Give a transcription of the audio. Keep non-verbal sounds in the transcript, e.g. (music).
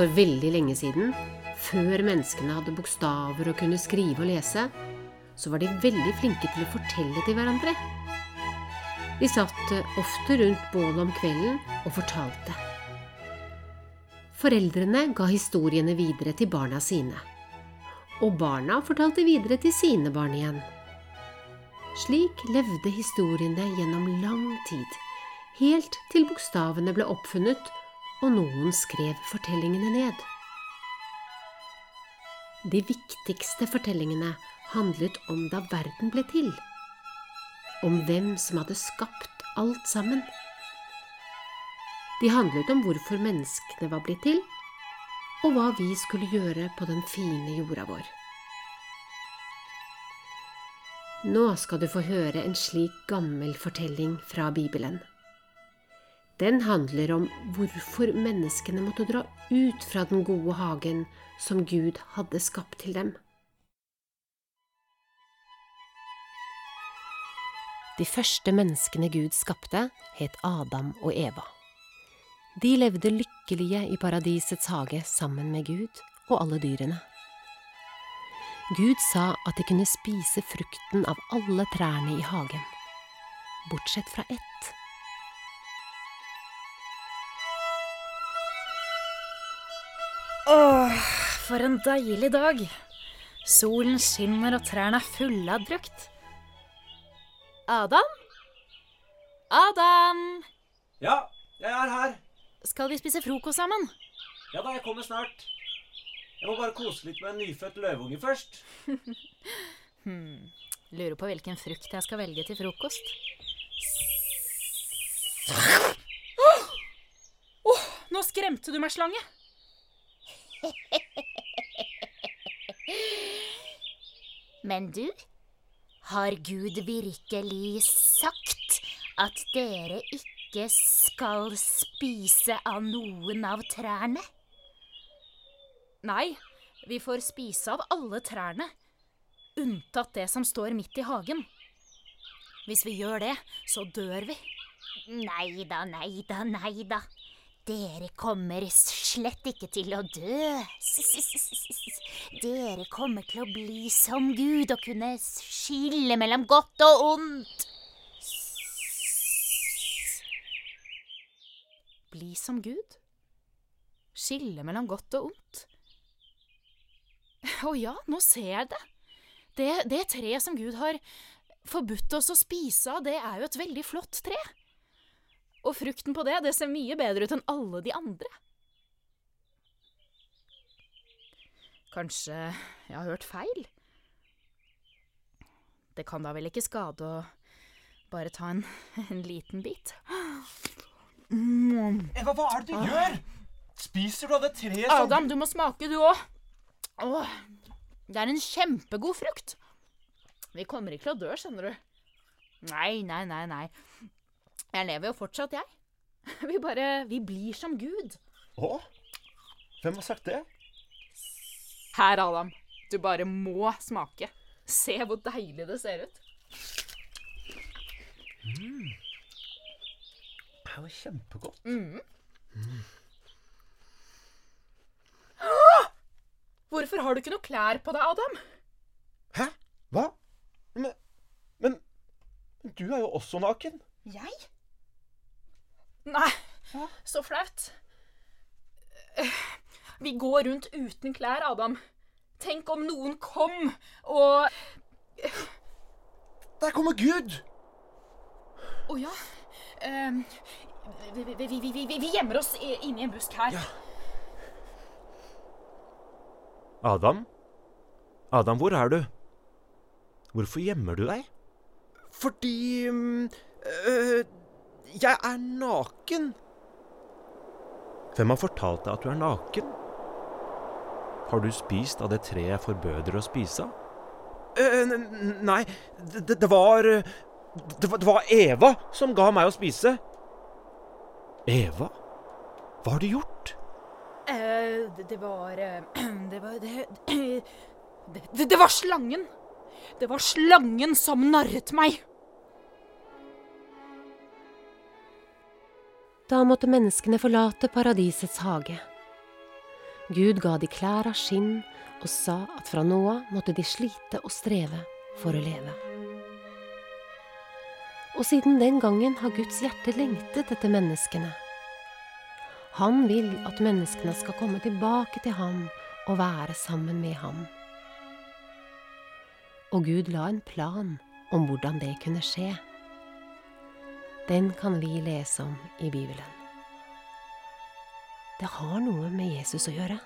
For veldig lenge siden, før menneskene hadde bokstaver og kunne skrive og lese, så var de veldig flinke til å fortelle til hverandre. De satt ofte rundt bålet om kvelden og fortalte. Foreldrene ga historiene videre til barna sine. Og barna fortalte videre til sine barn igjen. Slik levde historiene gjennom lang tid, helt til bokstavene ble oppfunnet og noen skrev fortellingene ned. De viktigste fortellingene handlet om da verden ble til. Om hvem som hadde skapt alt sammen. De handlet om hvorfor menneskene var blitt til, og hva vi skulle gjøre på den fine jorda vår. Nå skal du få høre en slik gammel fortelling fra Bibelen. Den handler om hvorfor menneskene måtte dra ut fra den gode hagen som Gud hadde skapt til dem. De første menneskene Gud skapte, het Adam og Eva. De levde lykkelige i paradisets hage sammen med Gud og alle dyrene. Gud sa at de kunne spise frukten av alle trærne i hagen, bortsett fra ett. Åh, for en deilig dag. Solen skinner og trærne er fulle av drukt. Adam? Adam! Ja, jeg er her. Skal vi spise frokost sammen? Ja da, jeg kommer snart. Jeg må bare kose litt med en nyfødt løveunge først. (laughs) Hmm. Lurer på hvilken frukt jeg skal velge til frokost. Åh! (gasps) Åh, nå skremte du meg, slange. Men du, har Gud virkelig sagt at dere ikke skal spise av noen av trærne? Nei, vi får spise av alle trærne, unntatt det som står midt i hagen. Hvis vi gjør det, så dør vi. Nei da, nei da, nei da. Dere kommer slett ikke til å dø. (laughs) Dere kommer til å bli som Gud og kunne skille mellom godt og ondt. Bli som Gud? Skille mellom godt og ondt? Å ja, nå ser jeg det. Det, det treet som Gud har forbudt oss å spise av, det er jo et veldig flott tre. Og frukten på det, det ser mye bedre ut enn alle de andre. Kanskje jeg har hørt feil? Det kan da vel ikke skade å bare ta en, en liten bit? Mm. Eva, hva er det du gjør? Spiser du av det treet som Adam, du må smake, du òg. Det er en kjempegod frukt. Vi kommer ikke til å dø, skjønner du. Nei, nei, nei, nei. Jeg lever jo fortsatt, jeg. (laughs) Vi bare Vi blir som Gud. Å? Hvem har sagt det? Her, Adam. Du bare må smake. Se hvor deilig det ser ut. Det er jo kjempegodt. (gasps) Hvorfor har du ikke noe klær på deg, Adam? Hæ? Hva? Men, men du er jo også naken. Jeg? Nei, så flaut. Vi går rundt uten klær, Adam. Tenk om noen kom og Der kommer Gud! Å ja. Ehm, vi, vi, vi, vi, vi, vi gjemmer oss i- inni en busk her. Ja. Adam? Adam, hvor er du? Hvorfor gjemmer du deg? Fordi øh, Jeg er naken. Hvem har fortalt deg at du er naken? Har du spist av det treet jeg forbød dere å spise av? nei, det, det var det var, det var Eva som ga meg å spise. Eva? Hva har du gjort? Eh, det, det var eh, (clears throat) Det var det, det, (clears throat) det, det var slangen. Det var slangen som narret meg. Da måtte menneskene forlate paradisets hage. Gud ga de klær av skinn og sa at fra nå av måtte de slite og streve for å leve. Og siden den gangen har Guds hjerte lengtet etter menneskene. Han vil at menneskene skal komme tilbake til ham og være sammen med ham. Og Gud la en plan om hvordan det kunne skje. Den kan vi lese om i Bibelen. Det har noe med Jesus å gjøre.